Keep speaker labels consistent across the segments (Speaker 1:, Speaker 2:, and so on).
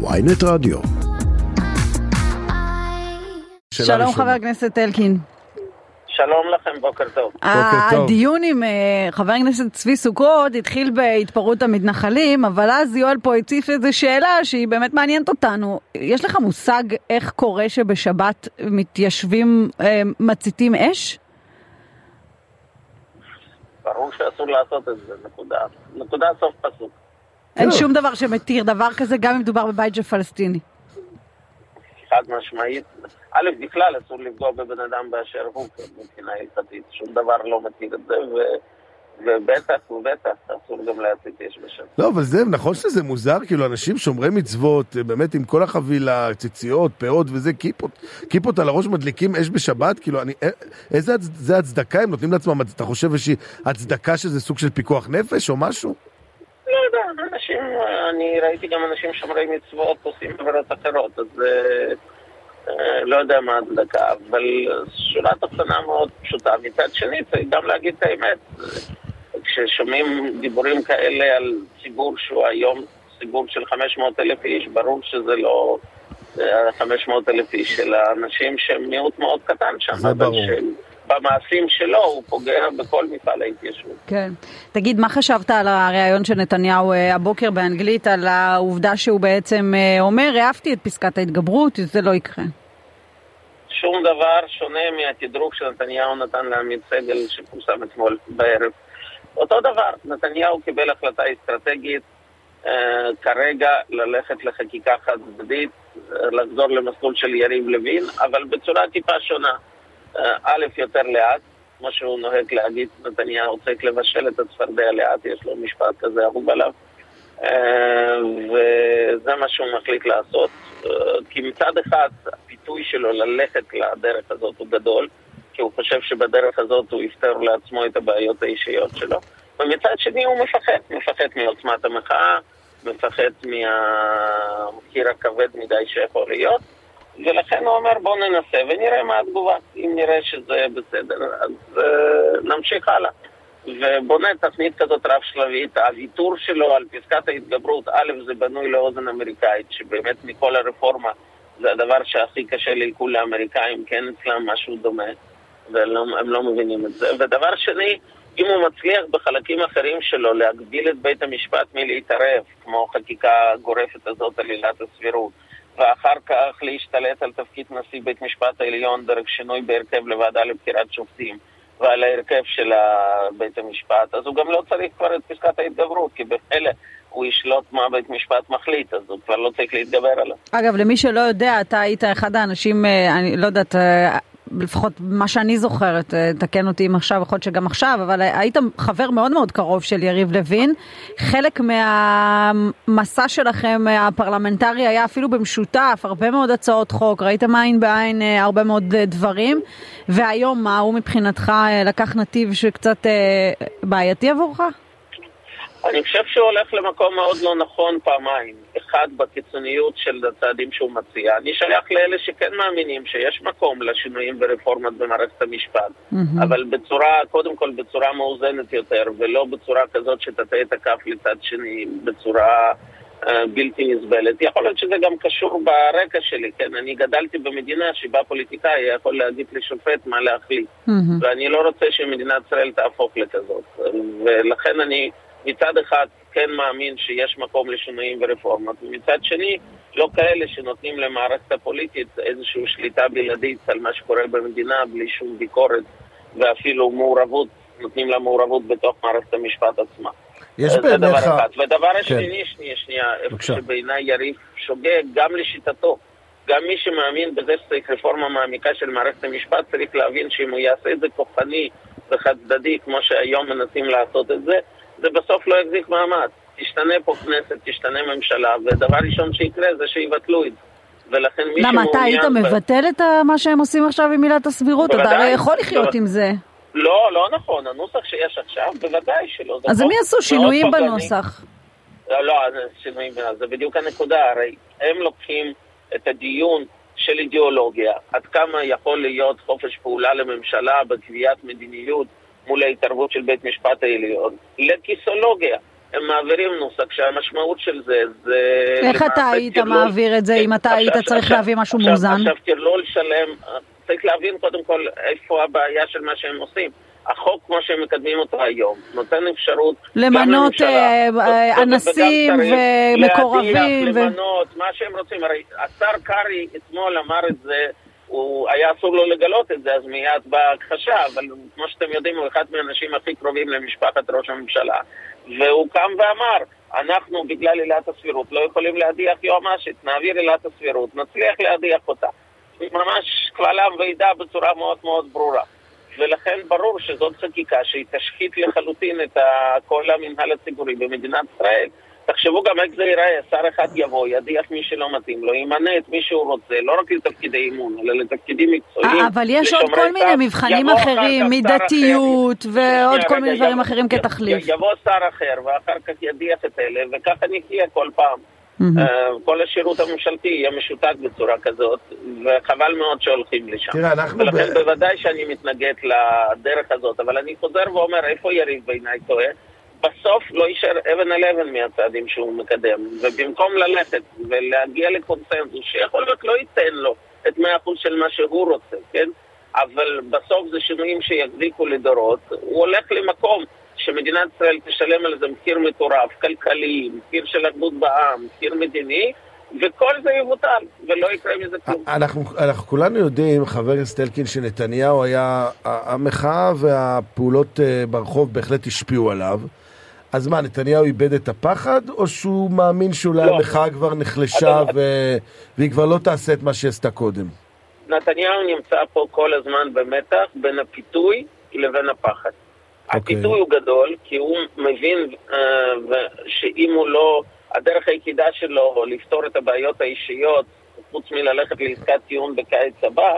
Speaker 1: ויינט רדיו.
Speaker 2: שלום חבר הכנסת אלקין.
Speaker 3: שלום לכם, בוקר טוב.
Speaker 2: הדיון עם אה, חבר הכנסת צבי סוכות התחיל בהתפרעות המתנחלים, אבל אז יואל פה הציף איזו שאלה שהיא באמת מעניינת אותנו. יש לך מושג איך קורה שבשבת מתיישבים אה, מציתים אש?
Speaker 3: ברור שאסור לעשות את זה, נקודה. נקודה סוף פסוק.
Speaker 2: אין שום דבר שמתיר דבר כזה, גם אם מדובר בבית של פלסטיני.
Speaker 3: חד משמעית. א', בכלל אסור לפגוע בבן אדם באשר הוא, מבחינה הלכתית. שום דבר לא מתיר את זה, ו... ובטח ובטח אסור גם להצית אש בשבת.
Speaker 4: לא, אבל זה, נכון שזה מוזר, כאילו אנשים שומרי מצוות, באמת עם כל החבילה, ציציות, פאות וזה, כיפות, כיפות על הראש מדליקים אש בשבת, כאילו, אני, איזה זה הצדקה הם נותנים לעצמם, אתה חושב איזושהי הצדקה שזה סוג של פיקוח נפש או משהו?
Speaker 3: אנשים, אני ראיתי גם אנשים שומרי מצוות עושים עבירות אחרות, אז אה, לא יודע מה ההצדקה, אבל שורה תחתונה מאוד פשוטה. מצד שני, צריך גם להגיד את האמת. כששומעים דיבורים כאלה על ציבור שהוא היום ציבור של 500 אלף איש, ברור שזה לא 500 אלף איש, אלא אנשים שהם מיעוט מאוד קטן שם.
Speaker 4: זה ברור.
Speaker 3: במעשים שלו הוא פוגע בכל מפעל ההתיישבות.
Speaker 2: כן. תגיד, מה חשבת על הריאיון של נתניהו אה, הבוקר באנגלית, על העובדה שהוא בעצם אה, אומר, העפתי את פסקת ההתגברות, זה לא יקרה?
Speaker 3: שום דבר שונה מהתדרוך שנתניהו נתן לעמית סגל שפורסם אתמול בערב. אותו דבר, נתניהו קיבל החלטה אסטרטגית אה, כרגע ללכת לחקיקה חד צדדית, אה, לחזור למסלול של יריב לוין, אבל בצורה טיפה שונה. אה, א', יותר לאט, כמו שהוא נוהג להגיד, נתניהו צריך לבשל את הצפרדע לאט, יש לו משפט כזה אהוב עליו. אה, וזה מה שהוא מחליט לעשות, אה, כי מצד אחד הפיתוי שלו ללכת לדרך הזאת הוא גדול, כי הוא חושב שבדרך הזאת הוא יפתר לעצמו את הבעיות האישיות שלו, ומצד שני הוא מפחד, מפחד מעוצמת המחאה, מפחד מהמחיר הכבד מדי שיכול להיות, ולכן הוא אומר בואו ננסה ונראה מה התגובה. אם נראה שזה בסדר, אז uh, נמשיך הלאה. ובונה תפנית כזאת רב-שלבית, הוויתור שלו על פסקת ההתגברות, א', זה בנוי לאוזן אמריקאית, שבאמת מכל הרפורמה זה הדבר שהכי קשה לעיכול לאמריקאים, כן אצלם משהו דומה, והם לא, לא מבינים את זה. ודבר שני, אם הוא מצליח בחלקים אחרים שלו להגביל את בית המשפט מלהתערב, כמו חקיקה גורפת הזאת על עילת הסבירות, ואחר כך להשתלט על תפקיד נשיא בית משפט העליון דרך שינוי בהרכב לוועדה לבחירת שופטים ועל ההרכב של בית המשפט, אז הוא גם לא צריך כבר את פסקת ההתגברות, כי בפלא הוא ישלוט מה בית משפט מחליט, אז הוא כבר לא צריך להתגבר עליו.
Speaker 2: אגב, למי שלא יודע, אתה היית אחד האנשים, אה, אני לא יודעת, אה, לפחות מה שאני זוכרת, אה, תקן אותי אם עכשיו, יכול להיות שגם עכשיו, אבל היית חבר מאוד מאוד קרוב של יריב לוין. חלק מהמסע שלכם הפרלמנטרי היה אפילו במשותף, הרבה מאוד הצעות חוק, ראיתם עין בעין אה, הרבה מאוד אה, דברים, והיום מה, הוא מבחינתך לקח נתיב שקצת בעייתי עבורך?
Speaker 3: אני חושב שהוא הולך למקום מאוד לא נכון פעמיים. אחד, בקיצוניות של הצעדים שהוא מציע. אני שייך לאלה שכן מאמינים שיש מקום לשינויים ורפורמות במערכת המשפט, mm-hmm. אבל בצורה, קודם כל בצורה מאוזנת יותר, ולא בצורה כזאת שתטה את הכף לצד שני, בצורה uh, בלתי נסבלת. יכול להיות שזה גם קשור ברקע שלי, כן? אני גדלתי במדינה שבה פוליטיקאי יכול להגיד לשופט מה להחליט, mm-hmm. ואני לא רוצה שמדינת ישראל תהפוך לכזאת. ולכן אני... מצד אחד כן מאמין שיש מקום לשינויים ורפורמות, ומצד שני לא כאלה שנותנים למערכת הפוליטית איזושהי שליטה בלעדית על מה שקורה במדינה בלי שום ביקורת ואפילו מעורבות, נותנים לה מעורבות בתוך מערכת המשפט עצמה.
Speaker 4: יש בעיניך...
Speaker 3: ודבר כן. השני, שנייה, שנייה, איפה שבעיניי יריב שוגג, גם לשיטתו, גם מי שמאמין בזה שצריך רפורמה מעמיקה של מערכת המשפט צריך להבין שאם הוא יעשה את זה כוחני וחד צדדי כמו שהיום מנסים לעשות את זה, זה בסוף לא יחזיק מעמד. תשתנה פה כנסת, תשתנה ממשלה, ודבר ראשון שיקרה זה שיבטלו את זה. ולכן מי
Speaker 2: למה, אתה היית מבטל את מה שהם עושים עכשיו עם עילת הסבירות? אתה הרי יכול לחיות עם זה.
Speaker 3: לא, לא נכון. הנוסח שיש עכשיו, בוודאי שלא.
Speaker 2: אז הם יעשו שינויים בנוסח.
Speaker 3: לא, לא, שינויים, זה בדיוק הנקודה. הרי הם לוקחים את הדיון של אידיאולוגיה, עד כמה יכול להיות חופש פעולה לממשלה בקביעת מדיניות מול ההתערבות של בית משפט העליון לכיסולוגיה. הם מעבירים נוסח שהמשמעות של זה זה...
Speaker 2: איך אתה היית
Speaker 3: טרלול-
Speaker 2: מעביר את זה
Speaker 3: כן,
Speaker 2: אם אתה היית
Speaker 3: עכשיו-
Speaker 2: צריך
Speaker 3: עכשיו-
Speaker 2: להביא משהו
Speaker 3: עכשיו-
Speaker 2: מאוזן?
Speaker 3: עכשיו טרלול שלם, צריך להבין קודם כל איפה הבעיה של מה שהם עושים. החוק כמו שהם מקדמים אותו היום נותן אפשרות
Speaker 2: למנות, אה, אה, אנסים ומקורבים
Speaker 3: להדיח,
Speaker 2: ו-
Speaker 3: למנות, מה שהם רוצים. הרי השר קרעי אתמול אמר את זה, הוא היה אסור לו לגלות את זה, אז מיד באה הכחשה, אבל כמו שאתם יודעים, הוא אחד מהאנשים הכי קרובים למשפחת ראש הממשלה. והוא קם ואמר, אנחנו בגלל עילת הסבירות לא יכולים להדיח יועמ"שית, נעביר עילת הסבירות, נצליח להדיח אותה. ממש קבל עם ועדה בצורה מאוד מאוד ברורה. ולכן ברור שזאת חקיקה שהיא תשחית לחלוטין את כל המנהל הציבורי במדינת ישראל. תחשבו גם איך זה ייראה, שר אחד יבוא, ידיח מי שלא מתאים לו, ימנה את מי שהוא רוצה, לא רק לתפקידי אימון, אלא לתפקידים מקצועיים.
Speaker 2: אה, אבל יש עוד כל מיני. מבחנים אחרים, מידתיות. ועוד כל מיני דברים אחרים כתחליף.
Speaker 3: יבוא שר אחר, ואחר כך ידיח את אלה, וככה נחיה כל פעם. אה, כל השירות הממשלתי יהיה משותק בצורה כזאת, וחבל מאוד שהולכים לשם.
Speaker 4: תראה, אנחנו
Speaker 3: ולכן
Speaker 4: ב-
Speaker 3: בוודאי שאני מתנגד לדרך הזאת, אבל אני חוזר ואומר, איפה יריב בעיניי טועה? בסוף לא יישאר אבן על אבן מהצעדים שהוא מקדם, ובמקום ללכת ולהגיע לקונסנזוס, שיכול להיות לא ייתן לו את מאה אחוז של מה שהוא רוצה, כן? אבל בסוף זה שינויים שיחזיקו לדורות, הוא הולך למקום שמדינת ישראל תשלם על זה מחיר מטורף, כלכלי, מחיר של אחדות בעם, מחיר מדיני, וכל זה יבוטל, ולא יקרה מזה כלום.
Speaker 4: אנחנו, אנחנו כולנו יודעים, חבר הכנסת אלקין, שנתניהו היה, המחאה והפעולות אה, ברחוב בהחלט השפיעו עליו. אז מה, נתניהו איבד את הפחד, או שהוא מאמין שאולי
Speaker 3: לא.
Speaker 4: המחאה כבר נחלשה ו... והיא כבר לא תעשה את מה שהיא עשתה קודם?
Speaker 3: נתניהו נמצא פה כל הזמן במתח בין הפיתוי לבין הפחד.
Speaker 4: אוקיי.
Speaker 3: הפיתוי הוא גדול, כי הוא מבין אה, שאם הוא לא... הדרך היחידה שלו לפתור את הבעיות האישיות, חוץ מללכת לעסקת טיעון בקיץ הבא,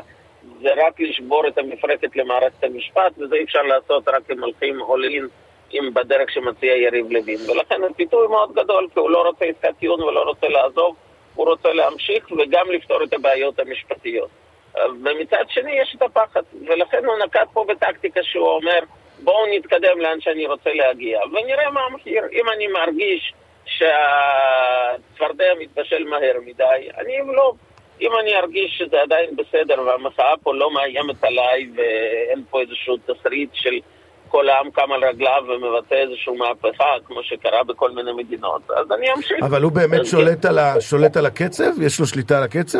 Speaker 3: זה רק לשבור את המפרקת למערכת המשפט, וזה אי אפשר לעשות רק אם הולכים all in עם בדרך שמציע יריב לוין. ולכן הפיתוי מאוד גדול, כי הוא לא רוצה עסקת טיעון ולא רוצה לעזוב, הוא רוצה להמשיך וגם לפתור את הבעיות המשפטיות. אה, ומצד שני יש את הפחד, ולכן הוא נקט פה בטקטיקה שהוא אומר, בואו נתקדם לאן שאני רוצה להגיע, ונראה מה המחיר. אם אני מרגיש שהצפרדע מתבשל מהר מדי, אני אמלוא. אם אני ארגיש שזה עדיין בסדר והמחאה פה לא מאיימת עליי ואין פה איזשהו תסריט של כל העם קם על רגליו ומבטא איזושהי מהפכה, כמו שקרה בכל מיני מדינות, אז אני אמשיך.
Speaker 4: אבל הוא באמת שולט על, ה... שולט על הקצב? יש לו שליטה על הקצב?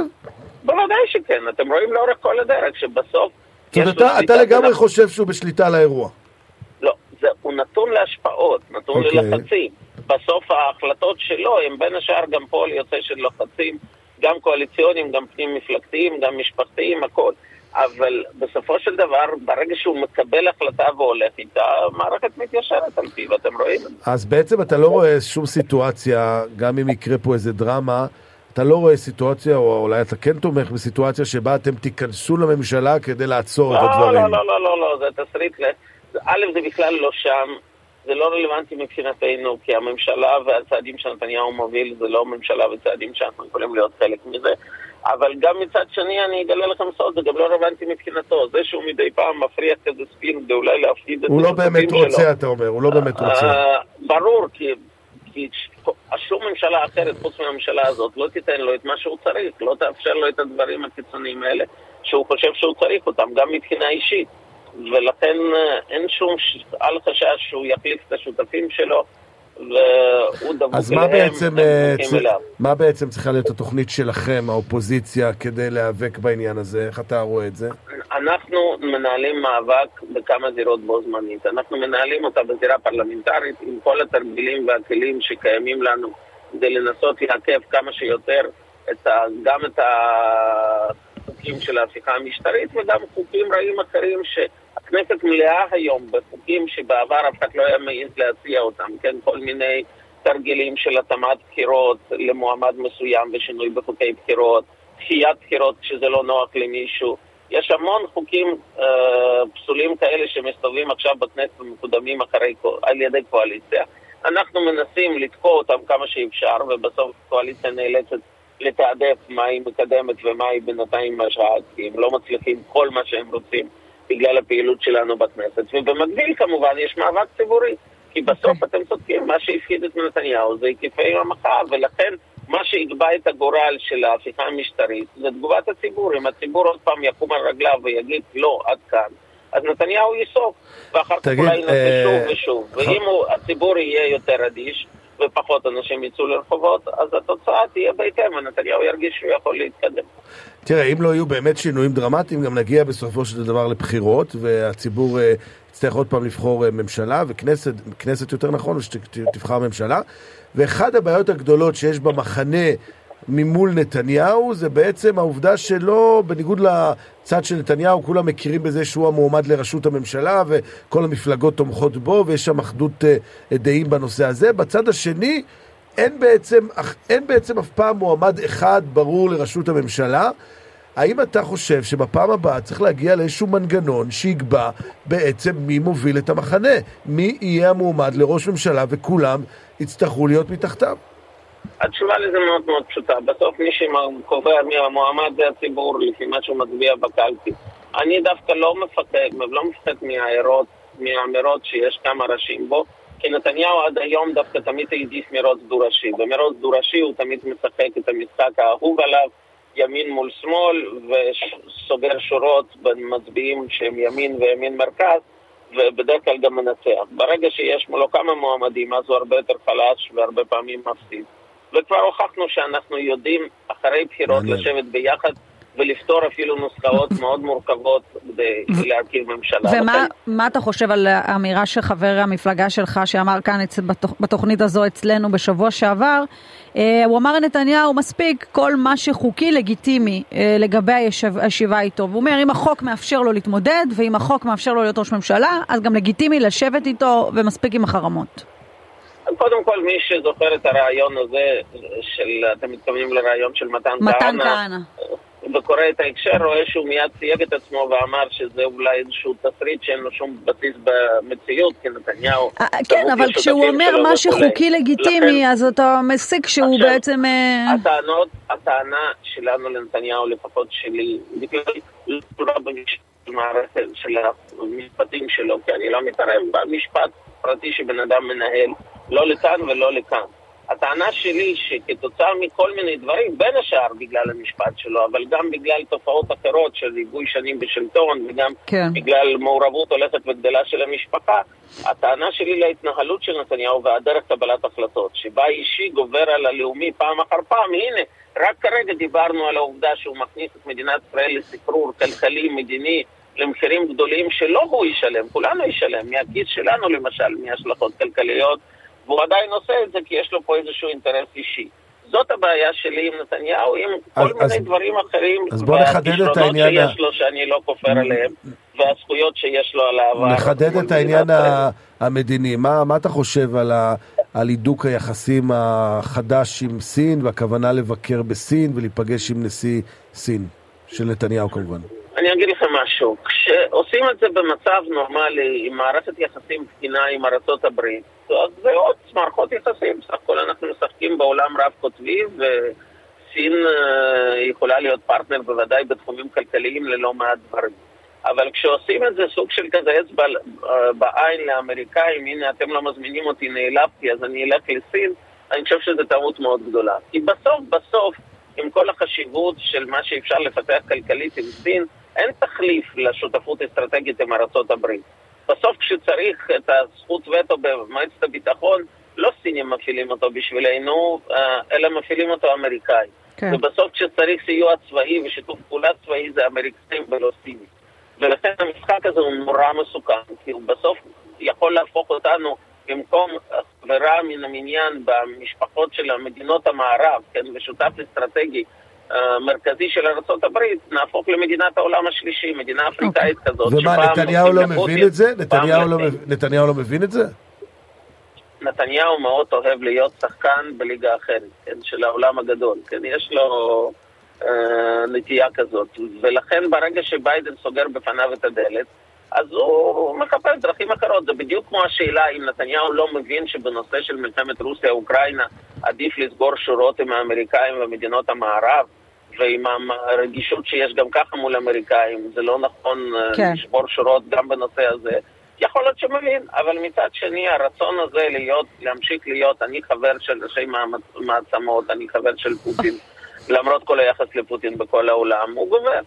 Speaker 3: בוודאי שכן, אתם רואים לאורך כל הדרך שבסוף...
Speaker 4: זאת אומרת, אתה, לגמרי חושב שהוא בשליטה על האירוע.
Speaker 3: הוא נתון להשפעות, נתון
Speaker 4: אוקיי.
Speaker 3: ללחצים. בסוף ההחלטות שלו הם בין השאר גם פועל יוצא של לחצים, גם קואליציוניים, גם פנים-מפלגתיים, גם משפחתיים, הכל. אבל בסופו של דבר, ברגע שהוא מקבל החלטה והולך איתה, המערכת מתיישרת על פיו, אתם רואים את.
Speaker 4: אז בעצם אתה לא רואה שום סיטואציה, גם אם יקרה פה איזה דרמה, אתה לא רואה סיטואציה, או אולי אתה כן תומך בסיטואציה שבה אתם תיכנסו לממשלה כדי לעצור את
Speaker 3: לא,
Speaker 4: הדברים.
Speaker 3: לא, לא, לא, לא, לא, זה תסריט ל... א', זה בכלל לא שם, זה לא רלוונטי מבחינתנו, כי הממשלה והצעדים שנתניהו מוביל זה לא ממשלה וצעדים שאנחנו יכולים להיות חלק מזה. אבל גם מצד שני, אני אגלה לכם סוד, זה גם לא רלוונטי מבחינתו. זה שהוא מדי פעם מפריח כזה ספין ואולי להפחיד את
Speaker 4: הוא לא באמת
Speaker 3: שלו.
Speaker 4: רוצה, אתה אומר, הוא לא באמת רוצה.
Speaker 3: אה, ברור, כי, כי שום ממשלה אחרת חוץ מהממשלה הזאת לא תיתן לו את מה שהוא צריך, לא תאפשר לו את הדברים הקיצוניים האלה שהוא חושב שהוא צריך אותם, גם מבחינה אישית. ולכן אה, אין שום אל חשש שהוא יחליף את השותפים שלו, והוא דבוק
Speaker 4: אז מה בעצם, אה, צ-. מה בעצם צריכה להיות התוכנית שלכם, האופוזיציה, כדי להיאבק בעניין הזה? איך אתה רואה את זה?
Speaker 3: אנחנו מנהלים מאבק בכמה זירות בו זמנית. אנחנו מנהלים אותה בזירה פרלמנטרית עם כל התרגילים והכלים שקיימים לנו כדי לנסות לעכב כמה שיותר את ה, גם את החוקים של ההפיכה המשטרית וגם חוקים רעים אחרים שהכנסת מלאה היום בחוקים שבעבר אף אחד לא היה מעז להציע אותם, כן? כל מיני תרגילים של התאמת בחירות למועמד מסוים ושינוי בחוקי בחירות, דחיית בחירות כשזה לא נוח למישהו. יש המון חוקים אה, פסולים כאלה שמסתובבים עכשיו בכנסת ומקודמים אחרי, על ידי קואליציה. אנחנו מנסים לתקוע אותם כמה שאפשר, ובסוף הקואליציה נאלצת לתעדף מה היא מקדמת ומה היא בינתיים משהת, כי הם לא מצליחים כל מה שהם רוצים בגלל הפעילות שלנו בכנסת. ובמקביל כמובן יש מאבק ציבורי. כי בסוף okay. אתם צודקים, מה שהפחיד את נתניהו זה היקפי המחאה, ולכן מה שיקבע את הגורל של ההפיכה המשטרית זה תגובת הציבור. אם הציבור עוד פעם יקום על רגליו ויגיד לא, עד כאן, אז נתניהו ייסוג, ואחר כך אולי ינסה אה... שוב ושוב. ואם הציבור יהיה יותר אדיש, ופחות אנשים יצאו לרחובות, אז התוצאה תהיה בהתאם, ונתניהו ירגיש שהוא יכול להתקדם.
Speaker 4: תראה, אם לא יהיו באמת שינויים דרמטיים, גם נגיע בסופו של דבר לבחירות, והציבור uh, יצטרך עוד פעם לבחור uh, ממשלה, וכנסת, כנסת יותר נכון, ושתבחר ממשלה. ואחד הבעיות הגדולות שיש במחנה ממול נתניהו זה בעצם העובדה שלא, בניגוד לצד של נתניהו, כולם מכירים בזה שהוא המועמד לראשות הממשלה וכל המפלגות תומכות בו ויש שם אחדות uh, דעים בנושא הזה. בצד השני, אין בעצם, אין בעצם אף פעם מועמד אחד ברור לראשות הממשלה. האם אתה חושב שבפעם הבאה צריך להגיע לאיזשהו מנגנון שיקבע בעצם מי מוביל את המחנה? מי יהיה המועמד לראש ממשלה וכולם יצטרכו להיות מתחתיו?
Speaker 3: התשובה לזה מאוד מאוד פשוטה. בסוף מי שקובע מי המועמד זה הציבור לפי מה שהוא מצביע בקלפי. אני דווקא לא מפחד, לא מפחד מהאמירות, מהאמירות שיש כמה ראשים בו, כי נתניהו עד היום דווקא תמיד העדיף מרוץ דו-ראשי. במרוץ דו-ראשי הוא תמיד משחק את המשחק האהוב עליו, ימין מול שמאל, וסוגר שורות בין מצביעים שהם ימין וימין מרכז, ובדרך כלל גם מנצח. ברגע שיש מולו כמה מועמדים, אז הוא הרבה יותר חלש והרבה פעמים מפסיד. וכבר הוכחנו שאנחנו יודעים אחרי בחירות לשבת ביחד ולפתור אפילו נוסחאות מאוד מורכבות כדי להרכיב ממשלה.
Speaker 2: ומה אתה חושב על האמירה של חבר המפלגה שלך שאמר כאן בתוכנית הזו אצלנו בשבוע שעבר? אה, הוא אמר לנתניהו מספיק כל מה שחוקי לגיטימי אה, לגבי הישיבה איתו. והוא אומר אם החוק מאפשר לו להתמודד ואם החוק מאפשר לו להיות ראש ממשלה אז גם לגיטימי לשבת איתו ומספיק עם החרמות.
Speaker 3: קודם כל, מי שזוכר את הרעיון הזה, של, אתם מתכוונים לרעיון של מתן,
Speaker 2: מתן כהנא, כהנא.
Speaker 3: וקורא את ההקשר, רואה שהוא מיד סייג את עצמו ואמר שזה אולי איזשהו תסריט שאין לו שום בסיס במציאות, כי נתניהו...
Speaker 2: אה, כן, אבל כשהוא אומר מה שחוקי לגיטימי, אז אתה מסיק שהוא בעצם... אה,
Speaker 3: הטענות, הטענה שלנו לנתניהו, לפחות שלי, בכלל לא קשורה במערכת של המשפטים שלו, כי אני לא מתערב במשפט פרטי שבן אדם מנהל, לא לכאן ולא לכאן. הטענה שלי שכתוצאה מכל מיני דברים, בין השאר בגלל המשפט שלו, אבל גם בגלל תופעות אחרות של ריבוי שנים בשלטון וגם כן. בגלל מעורבות הולכת וגדלה של המשפחה, הטענה שלי להתנהלות של נתניהו והדרך קבלת החלטות, שבה אישי גובר על הלאומי פעם אחר פעם, הנה, רק כרגע דיברנו על העובדה שהוא מכניס את מדינת ישראל לסחרור כלכלי, מדיני, למחירים גדולים שלא הוא ישלם, כולנו ישלם, מהכיס שלנו למשל, מהשלכות כלכליות. והוא עדיין עושה את זה כי יש לו פה איזשהו אינטרס אישי. זאת הבעיה שלי עם נתניהו, עם אז, כל אז, מיני דברים אחרים,
Speaker 4: אז בוא נחדד את העניין...
Speaker 3: שיש לו שאני לא כופר עליהם, והזכויות שיש לו על העבר.
Speaker 4: נחדד את העניין המדיני. מה, מה אתה חושב על, ה, על הידוק היחסים החדש עם סין, והכוונה לבקר בסין ולהיפגש עם נשיא סין, של נתניהו כמובן?
Speaker 3: אני אגיד לכם משהו. כשעושים את זה במצב נורמלי, עם מערכת יחסים תקינה עם ארצות הברית, אז זה עוד מערכות יחסים. סך הכל אנחנו משחקים בעולם רב-קוטבי, וסין אה, יכולה להיות פרטנר בוודאי בתחומים כלכליים ללא מעט דברים. אבל כשעושים את זה סוג של כזה אצבע אה, בעין לאמריקאים, הנה אתם לא מזמינים אותי, נעלבתי, אז אני אלך לסין, אני חושב שזו טעות מאוד גדולה. כי בסוף בסוף, עם כל החשיבות של מה שאפשר לפתח כלכלית עם סין, אין תחליף לשותפות אסטרטגית עם ארצות הברית. בסוף כשצריך את הזכות וטו במועצת הביטחון, לא סינים מפעילים אותו בשבילנו, אה, אלא מפעילים אותו אמריקאים. כן. ובסוף כשצריך סיוע צבאי ושיתוף פעולה צבאי זה אמריקאים ולא סינים. ולכן המשחק הזה הוא נורא מסוכן, כי הוא בסוף יכול להפוך אותנו במקום חברה מן המניין במשפחות של מדינות המערב, כן, ושותף אסטרטגי המרכזי של ארה"ב, נהפוך למדינת העולם השלישי, מדינה אפריקאית okay. כזאת.
Speaker 4: ומה, נתניהו לא מבין את זה? נתניהו לא, נתניהו לא מבין את זה?
Speaker 3: נתניהו מאוד אוהב להיות שחקן בליגה אחרת, כן, של העולם הגדול. כן, יש לו אה, נטייה כזאת. ולכן ברגע שביידן סוגר בפניו את הדלת, אז הוא מחפש דרכים אחרות. זה בדיוק כמו השאלה אם נתניהו לא מבין שבנושא של מלחמת רוסיה-אוקראינה עדיף לסגור שורות עם האמריקאים ומדינות המערב. ועם הרגישות שיש גם ככה מול אמריקאים, זה לא נכון אה, כן. לשבור שורות גם בנושא הזה. יכול להיות שמבין, אבל מצד שני הרצון הזה להיות, להמשיך להיות, אני חבר של ראשי מעצמות, אני חבר של פוטין, למרות כל היחס לפוטין בכל העולם, הוא גובר.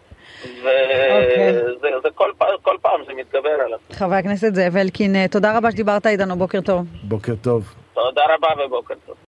Speaker 3: וזה כל, כל פעם זה מתגבר עליו.
Speaker 2: חבר הכנסת זאב אלקין, תודה רבה שדיברת איתנו, בוקר טוב.
Speaker 4: בוקר טוב.
Speaker 3: תודה רבה ובוקר טוב.